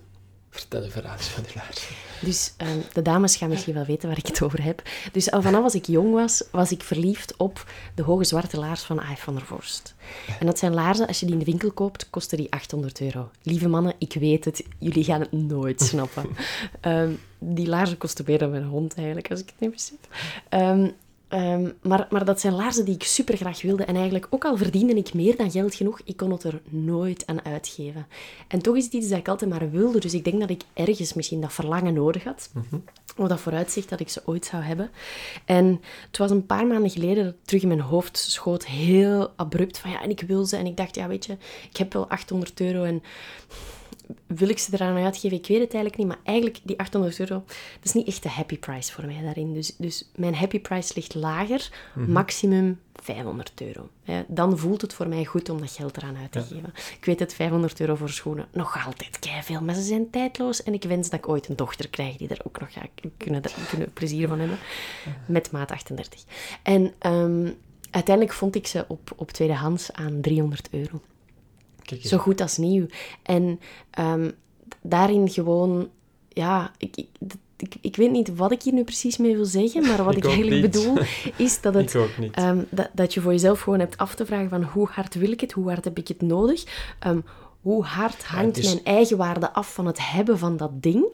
Vertel een verhaal van die laarzen. Dus ehm, de dames gaan misschien wel weten waar ik het over heb. Dus al vanaf als ik jong was, was ik verliefd op de hoge zwarte laars van Aif van der Vorst. En dat zijn laarzen, als je die in de winkel koopt, kosten die 800 euro. Lieve mannen, ik weet het, jullie gaan het nooit snappen. Ehm, die laarzen kosten meer dan mijn hond eigenlijk, als ik het niet besef. Ehm, ehm, maar, maar dat zijn laarzen die ik super graag wilde. En eigenlijk, ook al verdiende ik meer dan geld genoeg, ik kon het er nooit aan uitgeven. En toch is het iets dat ik altijd maar wilde. Dus ik denk dat ik ergens misschien dat verlangen nodig had. Of dat vooruitzicht dat ik ze ooit zou hebben. En het was een paar maanden geleden dat terug in mijn hoofd schoot. Heel abrupt van ja, en ik wil ze. En ik dacht, ja, weet je, ik heb wel 800 euro en wil ik ze eraan uitgeven? Ik weet het eigenlijk niet, maar eigenlijk die 800 euro, dat is niet echt de happy price voor mij daarin. Dus, dus mijn happy price ligt lager, maximum 500 euro. Dan voelt het voor mij goed om dat geld eraan uit te geven. Ik weet het, 500 euro voor schoenen, nog altijd veel, maar ze zijn tijdloos. En ik wens dat ik ooit een dochter krijg die er ook nog gaat kunnen, kunnen plezier van hebben. Met maat 38. En ehm, uiteindelijk vond ik ze op, op tweedehands aan 300 euro. Zo goed als nieuw. En ehm, daarin gewoon, ja, ik, ik, ik, ik weet niet wat ik hier nu precies mee wil zeggen, maar wat Ik eigenlijk niet. bedoel, is dat het. Ehm, dat, dat je voor jezelf gewoon hebt af te vragen van hoe hard wil ik het, hoe hard heb ik het nodig, Ehm, hoe hard hangt is- mijn eigenwaarde af van het hebben van dat ding.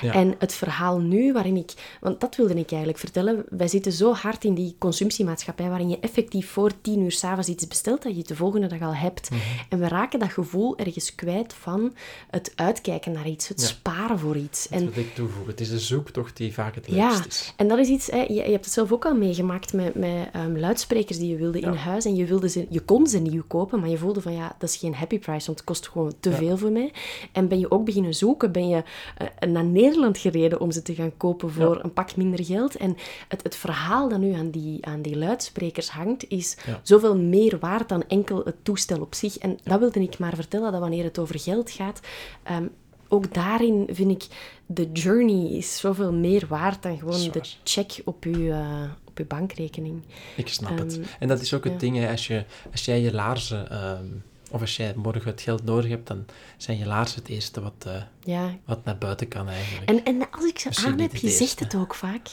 Ja. En het verhaal nu waarin ik, want dat wilde ik eigenlijk vertellen, wij zitten zo hard in die consumptiemaatschappij waarin je effectief voor tien uur s'avonds iets bestelt dat je het de volgende dag al hebt. Mhm. En we raken dat gevoel ergens kwijt van het uitkijken naar iets, het Ja. sparen voor iets. Dat En wil ik toevoegen. Het is de zoektocht die vaak het ja, leukst is. en dat is iets, hè, je, je hebt het zelf ook al meegemaakt met, met ehm, luidsprekers die je wilde in Ja. huis. En je, wilde ze, je kon ze nieuw kopen, maar je voelde van ja, dat is geen happy price, want het kost gewoon te Ja. veel voor mij. En ben je ook beginnen zoeken, ben je eh, naar Nederland gereden om ze te gaan kopen voor Ja. een pak minder geld. En het, het verhaal dat nu aan die, aan die luidsprekers hangt, is Ja. zoveel meer waard dan enkel het toestel op zich. En dat wilde ik maar vertellen, dat wanneer het over geld gaat, ehm, ook daarin vind ik de journey is zoveel meer waard dan gewoon de check op je, eh, op je bankrekening. Ik snap het. Ehm, En dat is ook het ja. ding, hè, als, je, als jij je laarzen, ehm, of als jij morgen het geld nodig hebt, dan zijn je laarzen het eerste wat, eh, Ja. wat naar buiten kan eigenlijk. En, en als ik ze Misschien aan heb, je zegt het ook vaak,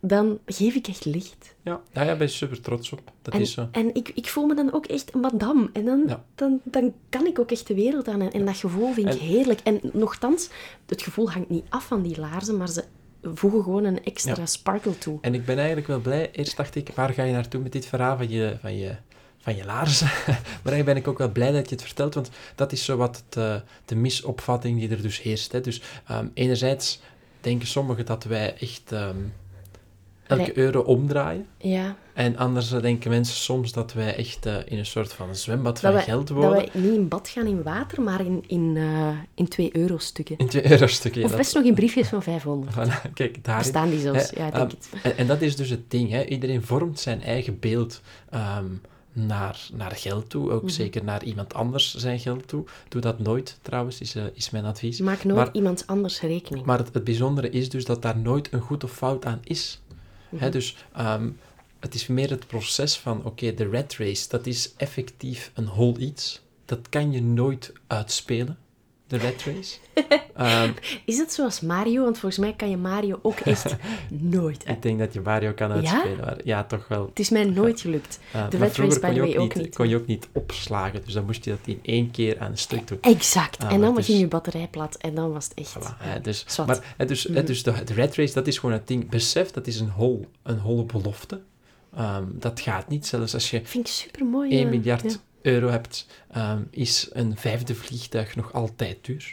dan geef ik echt licht. Ja, ja, ja, ben je super trots op. Dat En, is zo. en ik, ik voel me dan ook echt een madame. En dan, Ja. dan, dan kan ik ook echt de wereld aan. En, en dat gevoel vind ik heerlijk. En nogthans, het gevoel hangt niet af van die laarzen, maar ze voegen gewoon een extra Ja. sparkle toe. En ik ben eigenlijk wel blij. Eerst dacht ik, waar ga je naartoe met dit verhaal van je, van je, van je laarzen? maar eigenlijk ben ik ook wel blij dat je het vertelt, want dat is zo wat het, eh, de misopvatting die er dus heerst. Hè. Dus ehm, enerzijds denken sommigen dat wij echt ehm, elke Nee. euro omdraaien. Ja, En anders denken mensen soms dat wij echt eh, in een soort van zwembad dat van geld dat wonen. we niet in bad gaan in water, maar in, in, eh, in 2 euro stukken. In twee euro stukken. Of best nog in briefjes van 500. Voilà, kijk, daarin. Bestaan die zelfs? Hè, Ja, ik denk ehm, het. En, en dat is dus het ding. Hè. Iedereen vormt zijn eigen beeld ehm, naar, naar geld toe. Mhm. Ook zeker naar iemand anders zijn geld toe. Doe dat nooit, trouwens, is, eh, is mijn advies. Maak nooit maar- iemand anders rekening. Maar het, het bijzondere is dus dat daar nooit een goed of fout aan is. Mhm. Hè, dus ehm, het is meer het proces van, oké, de red race, dat is effectief een hol iets. Dat kan je nooit uitspelen, de red race. Ehm, Is het zoals Mario? Want volgens mij kan je Mario ook echt nooit. ik denk dat je Mario kan uitspelen. maar ja, toch wel. Het is mij nooit gelukt. Uh, De red race, by kon the je, way, ook niet, kon je ook niet opslagen. Dus dan moest je dat in één keer aan een stuk doen. Exact. Ah, en dan ging dus- je batterij plat. En dan was het echt... Voilà, hè, dus, maar, dus, dus de red race, dat is gewoon het ding. Besef, dat is een, hol, een holle belofte. Ehm, dat gaat niet. Zelfs als je Vind ik super mooi. 1 miljard euro hebt, ehm, is een vijfde vliegtuig nog altijd duur.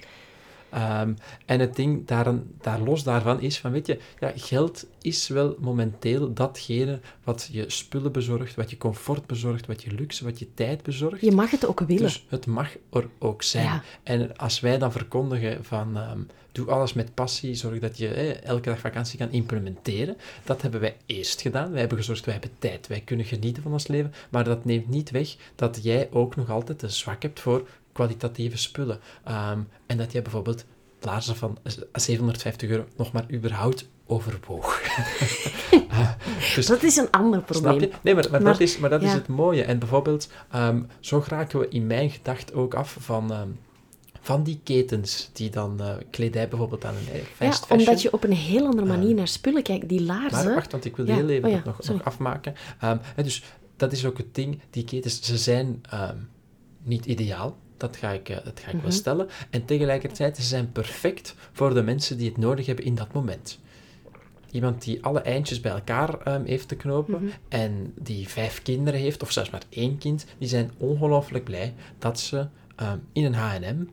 Ehm, en het ding daar, daar los daarvan is van, weet je, ja, geld is wel momenteel datgene wat je spullen bezorgt, wat je comfort bezorgt, wat je luxe, wat je tijd bezorgt. Je mag het ook willen. Dus het mag er ook zijn. Ja. En als wij dan verkondigen van ehm, doe alles met passie, zorg dat je eh, elke dag vakantie kan implementeren, dat hebben wij eerst gedaan. Wij hebben gezorgd, wij hebben tijd, wij kunnen genieten van ons leven, maar dat neemt niet weg dat jij ook nog altijd een zwak hebt voor kwalitatieve spullen. Ehm, en dat jij bijvoorbeeld laarzen van 750 euro nog maar überhaupt overwoog. Ah, dus- dat is een ander probleem. Snap je? Nee, maar, maar, Maar- dat, is, maar dat is het mooie. En bijvoorbeeld, ehm, zo geraken we in mijn gedacht ook af van, ehm, van die ketens die dan eh, kledij bijvoorbeeld aan een eh, fast Ja, fashion... omdat je op een heel andere manier naar spullen kijkt. Die laarzen... Maar wacht, want ik wil Ja, heel even oh ja, nog, nog afmaken. Hè, dus dat is ook het ding, die ketens, ze zijn niet ideaal. Dat ga ik, eh, dat ga ik wel Mhm. stellen. En tegelijkertijd, ze zijn perfect voor de mensen die het nodig hebben in dat moment. Iemand die alle eindjes bij elkaar ehm, heeft te knopen Mhm. en die vijf kinderen heeft, of zelfs maar één kind, die zijn ongelooflijk blij dat ze ehm, in een H&M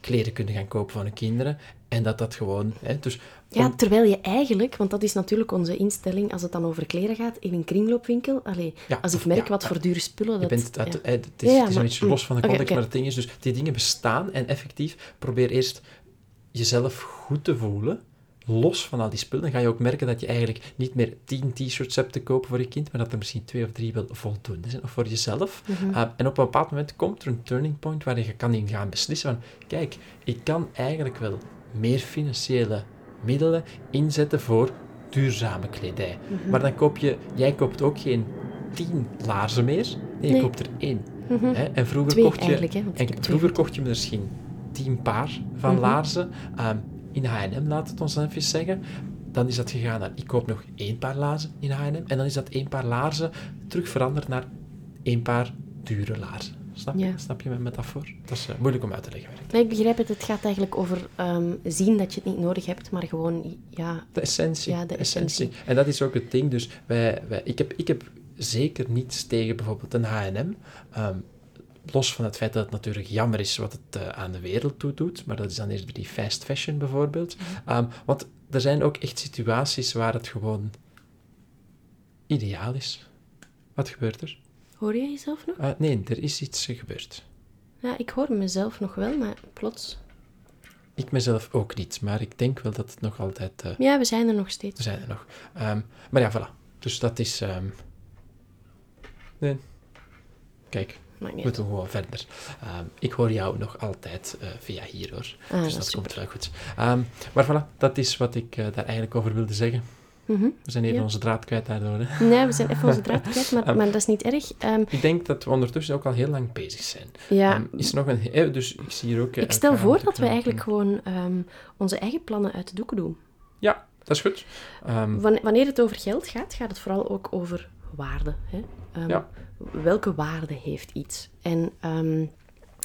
kleren kunnen gaan kopen voor hun kinderen. En dat dat gewoon... Hè, dus Ja, terwijl je eigenlijk, want dat is natuurlijk onze instelling als het dan over kleren gaat, in een kringloopwinkel. Allee, Ja, als ik merk ja, wat voor dure spullen Je dat... bent, dat, ja. eh, het is, het is maar- beetje los van de context, maar het ding is dus, die dingen bestaan en effectief probeer eerst jezelf goed te voelen, los van al die spullen. Dan ga je ook merken dat je eigenlijk niet meer tien t-shirts hebt te kopen voor je kind, maar dat er misschien twee of drie wel voldoende zijn, of voor jezelf. Mhm. Uh, en op een bepaald moment komt er een turning point waar je kan in gaan beslissen van, kijk, ik kan eigenlijk wel meer financiële middelen inzetten voor duurzame kledij. Mhm. Maar dan koop je, jij koopt ook geen tien laarzen meer, nee, je Nee. koopt er één. Mhm. Hè? En vroeger Twee kocht je, hè, en vroeger kocht je misschien tien paar van Mhm. laarzen. Ehm, in H&M, laat het ons even zeggen. Dan is dat gegaan naar, ik koop nog één paar laarzen in H&M. En dan is dat één paar laarzen terug veranderd naar één paar dure laarzen. Snap je? Ja. Snap je mijn metafoor? Dat is eh, moeilijk om uit te leggen. Nee, ik begrijp het. Het gaat eigenlijk over ehm, zien dat je het niet nodig hebt, maar gewoon, ja... De essentie. Ja, de essentie. En dat is ook het ding. Dus wij, wij, ik, heb, ik heb zeker niets tegen bijvoorbeeld een H&M. Los van het feit dat het natuurlijk jammer is wat het eh, aan de wereld toe doet. Maar dat is dan eerst bij die fast fashion bijvoorbeeld. Ehm, want er zijn ook echt situaties waar het gewoon ideaal is. Wat gebeurt er? Hoor je jezelf nog? Eh, nee, er is iets gebeurd. Ja, ik hoor mezelf nog wel, maar plots... Ik mezelf ook niet, maar ik denk wel dat het nog altijd... eh, Ja, we zijn er nog steeds. Er zijn er nog. Ehm, maar ja, voilà. Dus dat is... ehm, Nee. Kijk, we moeten gewoon verder. Ehm, ik hoor jou nog altijd eh, via hier, hoor. Ah, dus dat dat, komt wel goed. Maar voilà, dat is wat ik daar eigenlijk over wilde zeggen. Mhm. We zijn even Ja. onze draad kwijt daardoor. Hè. Nee, we zijn even onze draad kwijt, maar, Ehm. maar dat is niet erg. Ehm, Ik denk dat we ondertussen ook al heel lang bezig zijn. ja, Ehm, is er nog een... eh, dus ik zie hier ook... eh, ik stel voor dat we eigenlijk gewoon onze eigen plannen uit de doeken doen. Ja, dat is goed. Wan- Wanneer het over geld gaat, gaat het vooral ook over waarde. Hè? Ja. Welke waarde heeft iets? En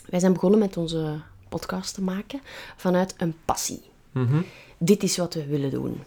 wij zijn begonnen met onze podcast te maken vanuit een passie. mhm. Dit is wat we willen doen.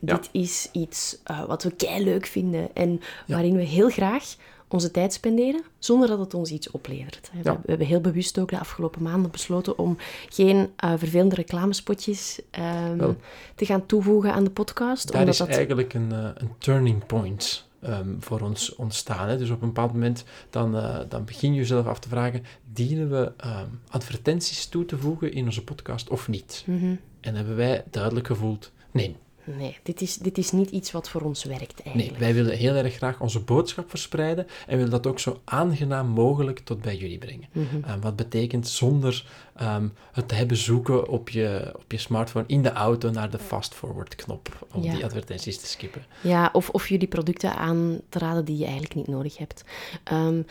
Dit is iets eh, wat we kei leuk vinden en waarin we heel graag onze tijd spenderen zonder dat het ons iets oplevert. We, Ja. hebben heel bewust ook de afgelopen maanden besloten om geen eh, vervelende reclamespotjes ehm, te gaan toevoegen aan de podcast. Daar omdat is dat... eigenlijk een, eh, een turning point ehm, voor ons ontstaan. Hè. Dus op een bepaald moment dan, dan begin je jezelf af te vragen, dienen we ehm, advertenties toe te voegen in onze podcast of niet? Mhm. En hebben wij duidelijk gevoeld, nee. Nee, dit is, dit is niet iets wat voor ons werkt Nee, eigenlijk. wij willen heel erg graag onze boodschap verspreiden en willen dat ook zo aangenaam mogelijk tot bij jullie brengen. Mhm. Eh, wat betekent zonder ehm, het te hebben zoeken op je, op je smartphone in de auto naar de fast-forward knop om Ja. die advertenties te skippen. Ja, of, of jullie producten aan te raden die je eigenlijk niet nodig hebt. Ehm,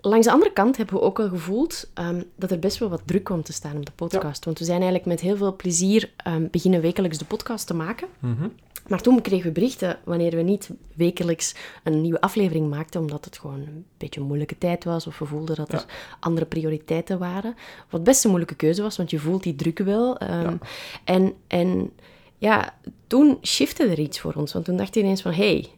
langs de andere kant hebben we ook wel gevoeld ehm, dat er best wel wat druk kwam te staan op de podcast. Want we zijn eigenlijk met heel veel plezier ehm, beginnen wekelijks de podcast te maken. Mhm. Maar toen kregen we berichten wanneer we niet wekelijks een nieuwe aflevering maakten, omdat het gewoon een beetje een moeilijke tijd was, of we voelden dat er andere prioriteiten waren. Wat best een moeilijke keuze was, want je voelt die druk wel. ehm, En, en ja, toen shifte er iets voor ons, want toen dacht je ineens van, hé, hey,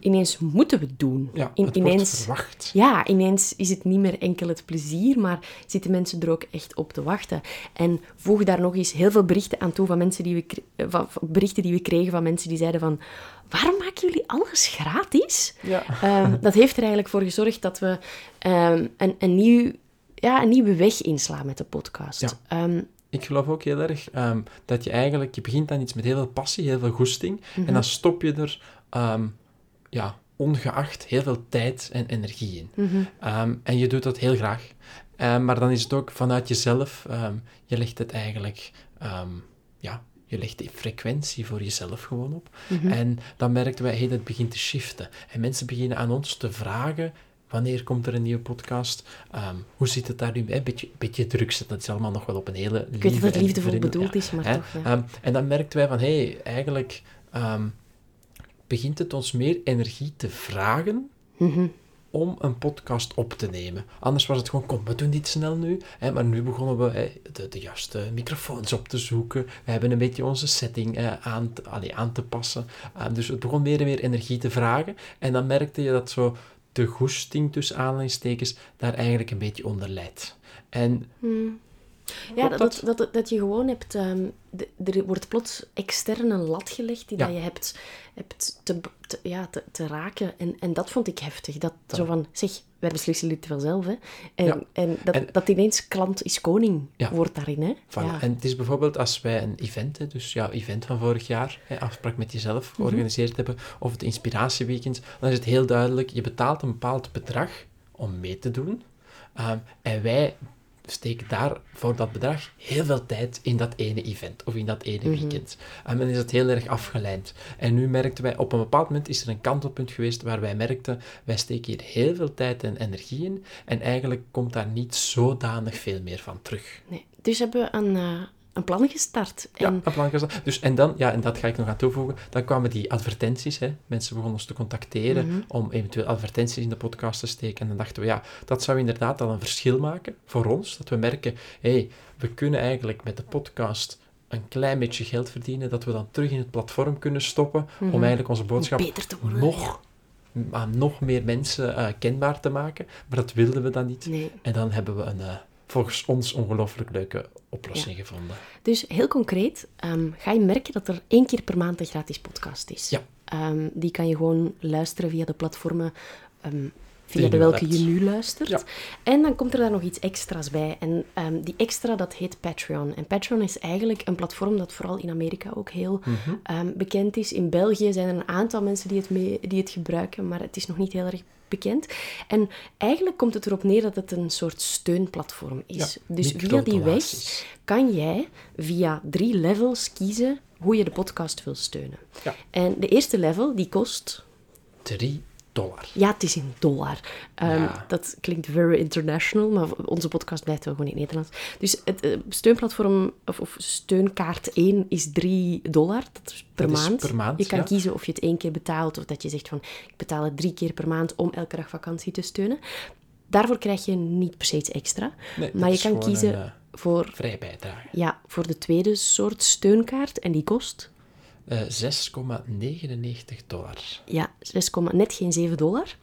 ineens moeten we het doen. Ja, het ineens, wordt verwacht. ja, ineens is het niet meer enkel het plezier, maar zitten mensen er ook echt op te wachten. En voeg daar nog eens heel veel berichten aan toe van mensen die we, eh, van, berichten die we kregen van mensen die zeiden van waarom maken jullie alles gratis? Ja. Ehm, dat heeft er eigenlijk voor gezorgd dat we ehm, een, een, nieuw, ja, een nieuwe weg inslaan met de podcast. Ja. Ehm, Ik geloof ook heel erg dat je eigenlijk, je begint aan iets met heel veel passie, heel veel goesting, Mhm. en dan stop je er, ja, ongeacht, heel veel tijd en energie in. mhm. Ehm, en je doet dat heel graag. Ehm, maar dan is het ook vanuit jezelf, ehm, je legt het eigenlijk, ja, je legt die frequentie voor jezelf gewoon op. Mhm. En dan merkten wij, hey, dat begint te shiften. En mensen beginnen aan ons te vragen, wanneer komt er een nieuwe podcast? Hoe zit het daar nu? Een beetje, beetje druk zetten, dat is allemaal nog wel op een hele lieve Ik weet dat het liefdevol bedoeld is, maar Hè? toch. Ja. En dan merkten wij van, hé, hey, eigenlijk begint het ons meer energie te vragen Mhm. om een podcast op te nemen. Anders was het gewoon, kom, we doen dit snel nu. Hè, maar nu begonnen we hè, de, de juiste microfoons op te zoeken. We hebben een beetje onze setting eh, aan, te, allee, aan te passen. Ehm, dus het begon meer en meer energie te vragen. En dan merkte je dat zo de goesting tussen aanhalingstekens daar eigenlijk een beetje onder leidt. En Hmm. Ja, dat, dat, dat, dat je gewoon hebt... ehm, de- er wordt plots extern een lat gelegd die Ja. dat je hebt, hebt te, te- ja, te, te raken. En, en dat vond ik heftig. Dat zo van, zeg, wij beslissen dit wel zelf, hè. En, Ja. en, dat, En- dat ineens klant is koning Ja. wordt daarin, hè. Voilà. Ja. En het is bijvoorbeeld als wij een event, hè, dus jouw event van vorig jaar, hè, afspraak met jezelf, georganiseerd hebben, of het inspiratieweekend, dan is het heel duidelijk, je betaalt een bepaald bedrag om mee te doen. Ehm, en wij steken daar voor dat bedrag heel veel tijd in dat ene event of in dat ene weekend. En dan is het heel erg afgeleid. En nu merkten wij, op een bepaald moment is er een kantelpunt geweest waar wij merkten, wij steken hier heel veel tijd en energie in en eigenlijk komt daar niet zodanig veel meer van terug. Nee. Dus hebben we een, eh, een plan gestart. Ja, En, een plan gezet. Dus, en dan, ja, en dat ga ik nog aan toevoegen, dan kwamen die advertenties. Hè. Mensen begonnen ons te contacteren Mhm. om eventueel advertenties in de podcast te steken. En dan dachten we, ja, dat zou inderdaad al een verschil maken voor ons. Dat we merken, hé, hey, we kunnen eigenlijk met de podcast een klein beetje geld verdienen, dat we dan terug in het platform kunnen stoppen, om eigenlijk onze boodschap nog, aan nog meer mensen eh, kenbaar te maken. Maar dat wilden we dan niet. nee. En dan hebben we een, eh, volgens ons, ongelooflijk leuke oplossing gevonden. Dus heel concreet, ehm, ga je merken dat er één keer per maand een gratis podcast is. Ja. Ehm, die kan je gewoon luisteren via de platformen ehm, via de welke hebt. je nu luistert. Ja. En dan komt er daar nog iets extra's bij. En ehm, die extra, dat heet Patreon. En Patreon is eigenlijk een platform dat vooral in Amerika ook heel Mhm. ehm, bekend is. In België zijn er een aantal mensen die het, mee, die het gebruiken, maar het is nog niet heel erg bekend. En eigenlijk komt het erop neer dat het een soort steunplatform is. Ja, dus via die weg kan jij via drie levels kiezen hoe je de podcast wil steunen. Ja. En de eerste level, die kost... 3 dollar. Ja, het is in dollar. Ehm, Ja. Dat klinkt very international, maar onze podcast blijft wel gewoon in Nederlands. Dus het eh, steunplatform, of, of steunkaart 1 is 3 dollar. Dat is per, Dat is maand. per maand, Je kan ja. kiezen of je het één keer betaalt, of dat je zegt van, ik betaal het drie keer per maand om elke dag vakantie te steunen. Daarvoor krijg je niet per se iets extra. Nee, maar je kan kiezen een, eh, voor, Vrij bijdrage. ja, voor de tweede soort steunkaart. En die kost Eh 6,99 dollar. ja, 6, net geen 7 dollar.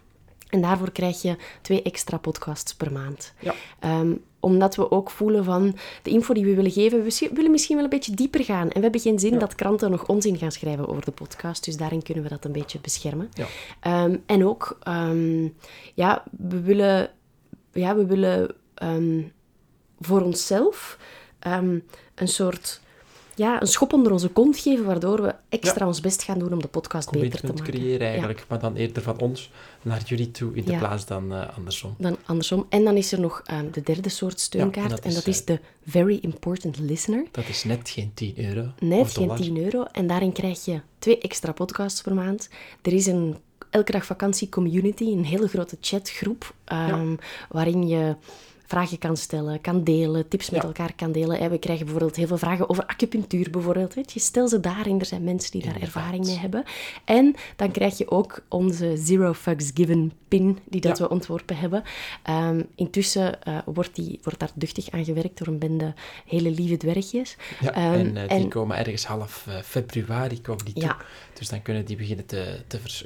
En daarvoor krijg je twee extra podcasts per maand. Ja. Ehm, omdat we ook voelen van de info die we willen geven, we willen misschien wel een beetje dieper gaan. En we hebben geen zin dat kranten nog onzin gaan schrijven over de podcast. Dus daarin kunnen we dat een beetje beschermen. Ja. Ehm, en ook, ehm, ja, we willen, ja, we willen ehm, voor onszelf ehm, een soort ja, een schop onder onze kont geven, waardoor we extra ons best gaan doen om de podcast beter te maken. creëren eigenlijk, maar dan eerder van ons naar jullie toe in de Ja. plaats dan eh, andersom. Dan andersom. En dan is er nog ehm, de derde soort steunkaart. dat en is, dat is eh, de Very Important Listener. Dat is net geen 10 euro. Net geen dollar. 10 euro. En daarin krijg je twee extra podcasts per maand. Er is een elke dag vakantie community, een hele grote chatgroep, ehm, waarin je vragen kan stellen, kan delen, tips met Ja. elkaar kan delen. En we krijgen bijvoorbeeld heel veel vragen over acupunctuur bijvoorbeeld. Weet je. Stel ze daarin, er zijn mensen die daar ervaring mee hebben. En dan krijg je ook onze Zero Fucks Given pin, die dat Ja. we ontworpen hebben. Ehm, intussen eh, wordt, die, wordt daar duchtig aan gewerkt door een bende hele lieve dwergjes. Ja, Ehm, en eh, die en- komen ergens half eh, februari komen die toe. Dus dan kunnen die beginnen te, te vers,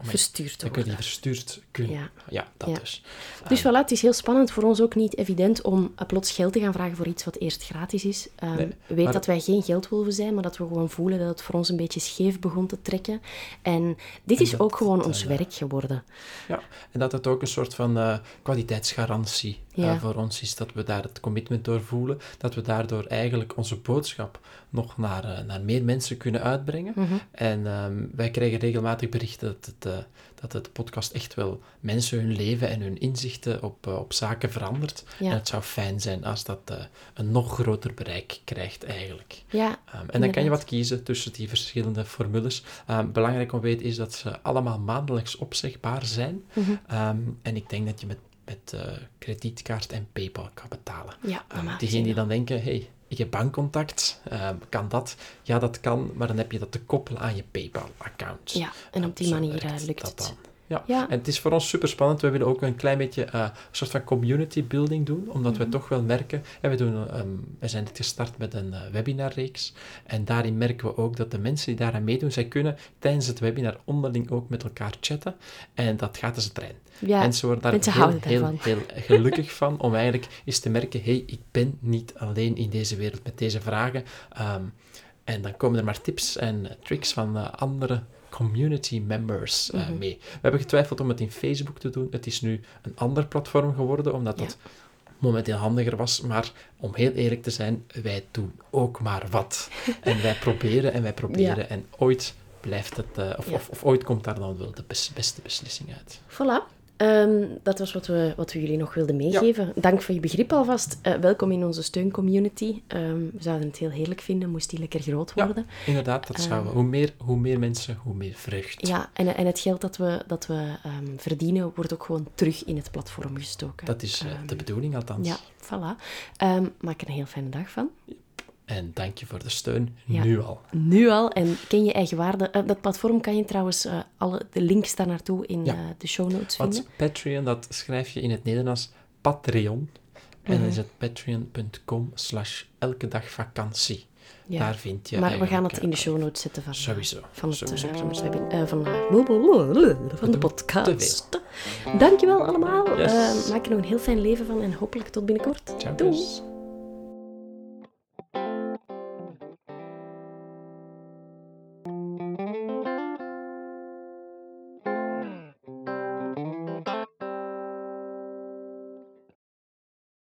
Verstuurd Dan kunnen die worden. verstuurd kunnen. Ja. Ja, dat Ja. dus. Dus voilà, het is heel spannend voor ons ook niet evident om plots geld te gaan vragen voor iets wat eerst gratis is. Ehm Nee, weet maar- dat wij geen geldwolven zijn, maar dat we gewoon voelen dat het voor ons een beetje scheef begon te trekken. En dit is dat ook gewoon ons werk geworden. Ja, en dat het ook een soort van eh, kwaliteitsgarantie eh, voor ons is. Dat we daar het commitment door voelen. Dat we daardoor eigenlijk onze boodschap nog naar, eh, naar meer mensen kunnen uitbrengen. Mhm. En ehm, wij krijgen regelmatig berichten dat, het, eh, dat het podcast echt wel mensen hun leven en hun inzichten op, op zaken verandert. Ja. En het zou fijn zijn als dat een nog groter bereik krijgt eigenlijk. Ja, Ehm, en dan kan je wat kiezen tussen die verschillende formules. Ehm, belangrijk om te weten is dat ze allemaal maandelijks opzegbaar zijn. Mhm. En ik denk dat je met, met eh, kredietkaart en PayPal kan betalen. ja Ehm, diegenen die dan denken, hey, ik heb bankcontact, ehm, kan dat? Ja, dat kan, maar dan heb je dat te koppelen aan je PayPal-account. Ja, en op die Zo manier eh, lukt dat het. dan. Ja. Ja. en het is voor ons super spannend. We willen ook een klein beetje eh, een soort van community building doen, omdat Mhm. we toch wel merken, en we, doen, ehm, we zijn net gestart met een eh, webinarreeks, en daarin merken we ook dat de mensen die daaraan meedoen, zij kunnen tijdens het webinar onderling ook met elkaar chatten, en dat gaat als een trein. Ja, mensen worden daar mensen heel, heel, heel gelukkig van, om eigenlijk eens te merken, hey, ik ben niet alleen in deze wereld met deze vragen. Ehm, en dan komen er maar tips en tricks van eh, andere community members eh, Mhm. mee. We hebben getwijfeld om het in Facebook te doen. Het is nu een ander platform geworden, omdat dat momenteel handiger was. Maar om heel eerlijk te zijn, wij doen ook maar wat. en wij proberen en wij proberen. En ooit blijft het, eh, of, Ja. of, of ooit komt daar dan wel de bes- beste beslissing uit. Voilà. Ehm, dat was wat we, wat we jullie nog wilden meegeven. Dank voor je begrip alvast. Eh, welkom in onze steuncommunity. Ehm we zouden het heel heerlijk vinden, moest die lekker groot Ja. worden. Inderdaad, dat zou, hoe, meer, hoe meer mensen, hoe meer vreugd. Ja, en, en het geld dat we, dat we ehm, verdienen, wordt ook gewoon terug in het platform gestoken. Dat is eh, Ehm, de bedoeling althans. Ja, voilà. Ehm, maak er een heel fijne dag van. En dank je voor de steun, Ja. nu al. Nu al. En ken je eigen waarde. Eh, dat platform kan je trouwens, eh, alle, de links daar naartoe in Ja. eh, de show notes vinden. Patreon, dat schrijf je in het Nederlands Patreon. En Mhm. dan is het patreon.com slash elke dag vakantie. Ja. Daar vind je maar we gaan het in de show notes zetten van, Sowieso. van, het, Sowieso, van, van de podcast. Dankjewel allemaal. Yes. Maak er nog een heel fijn leven van en hopelijk tot binnenkort. Ciao, Doei. dus.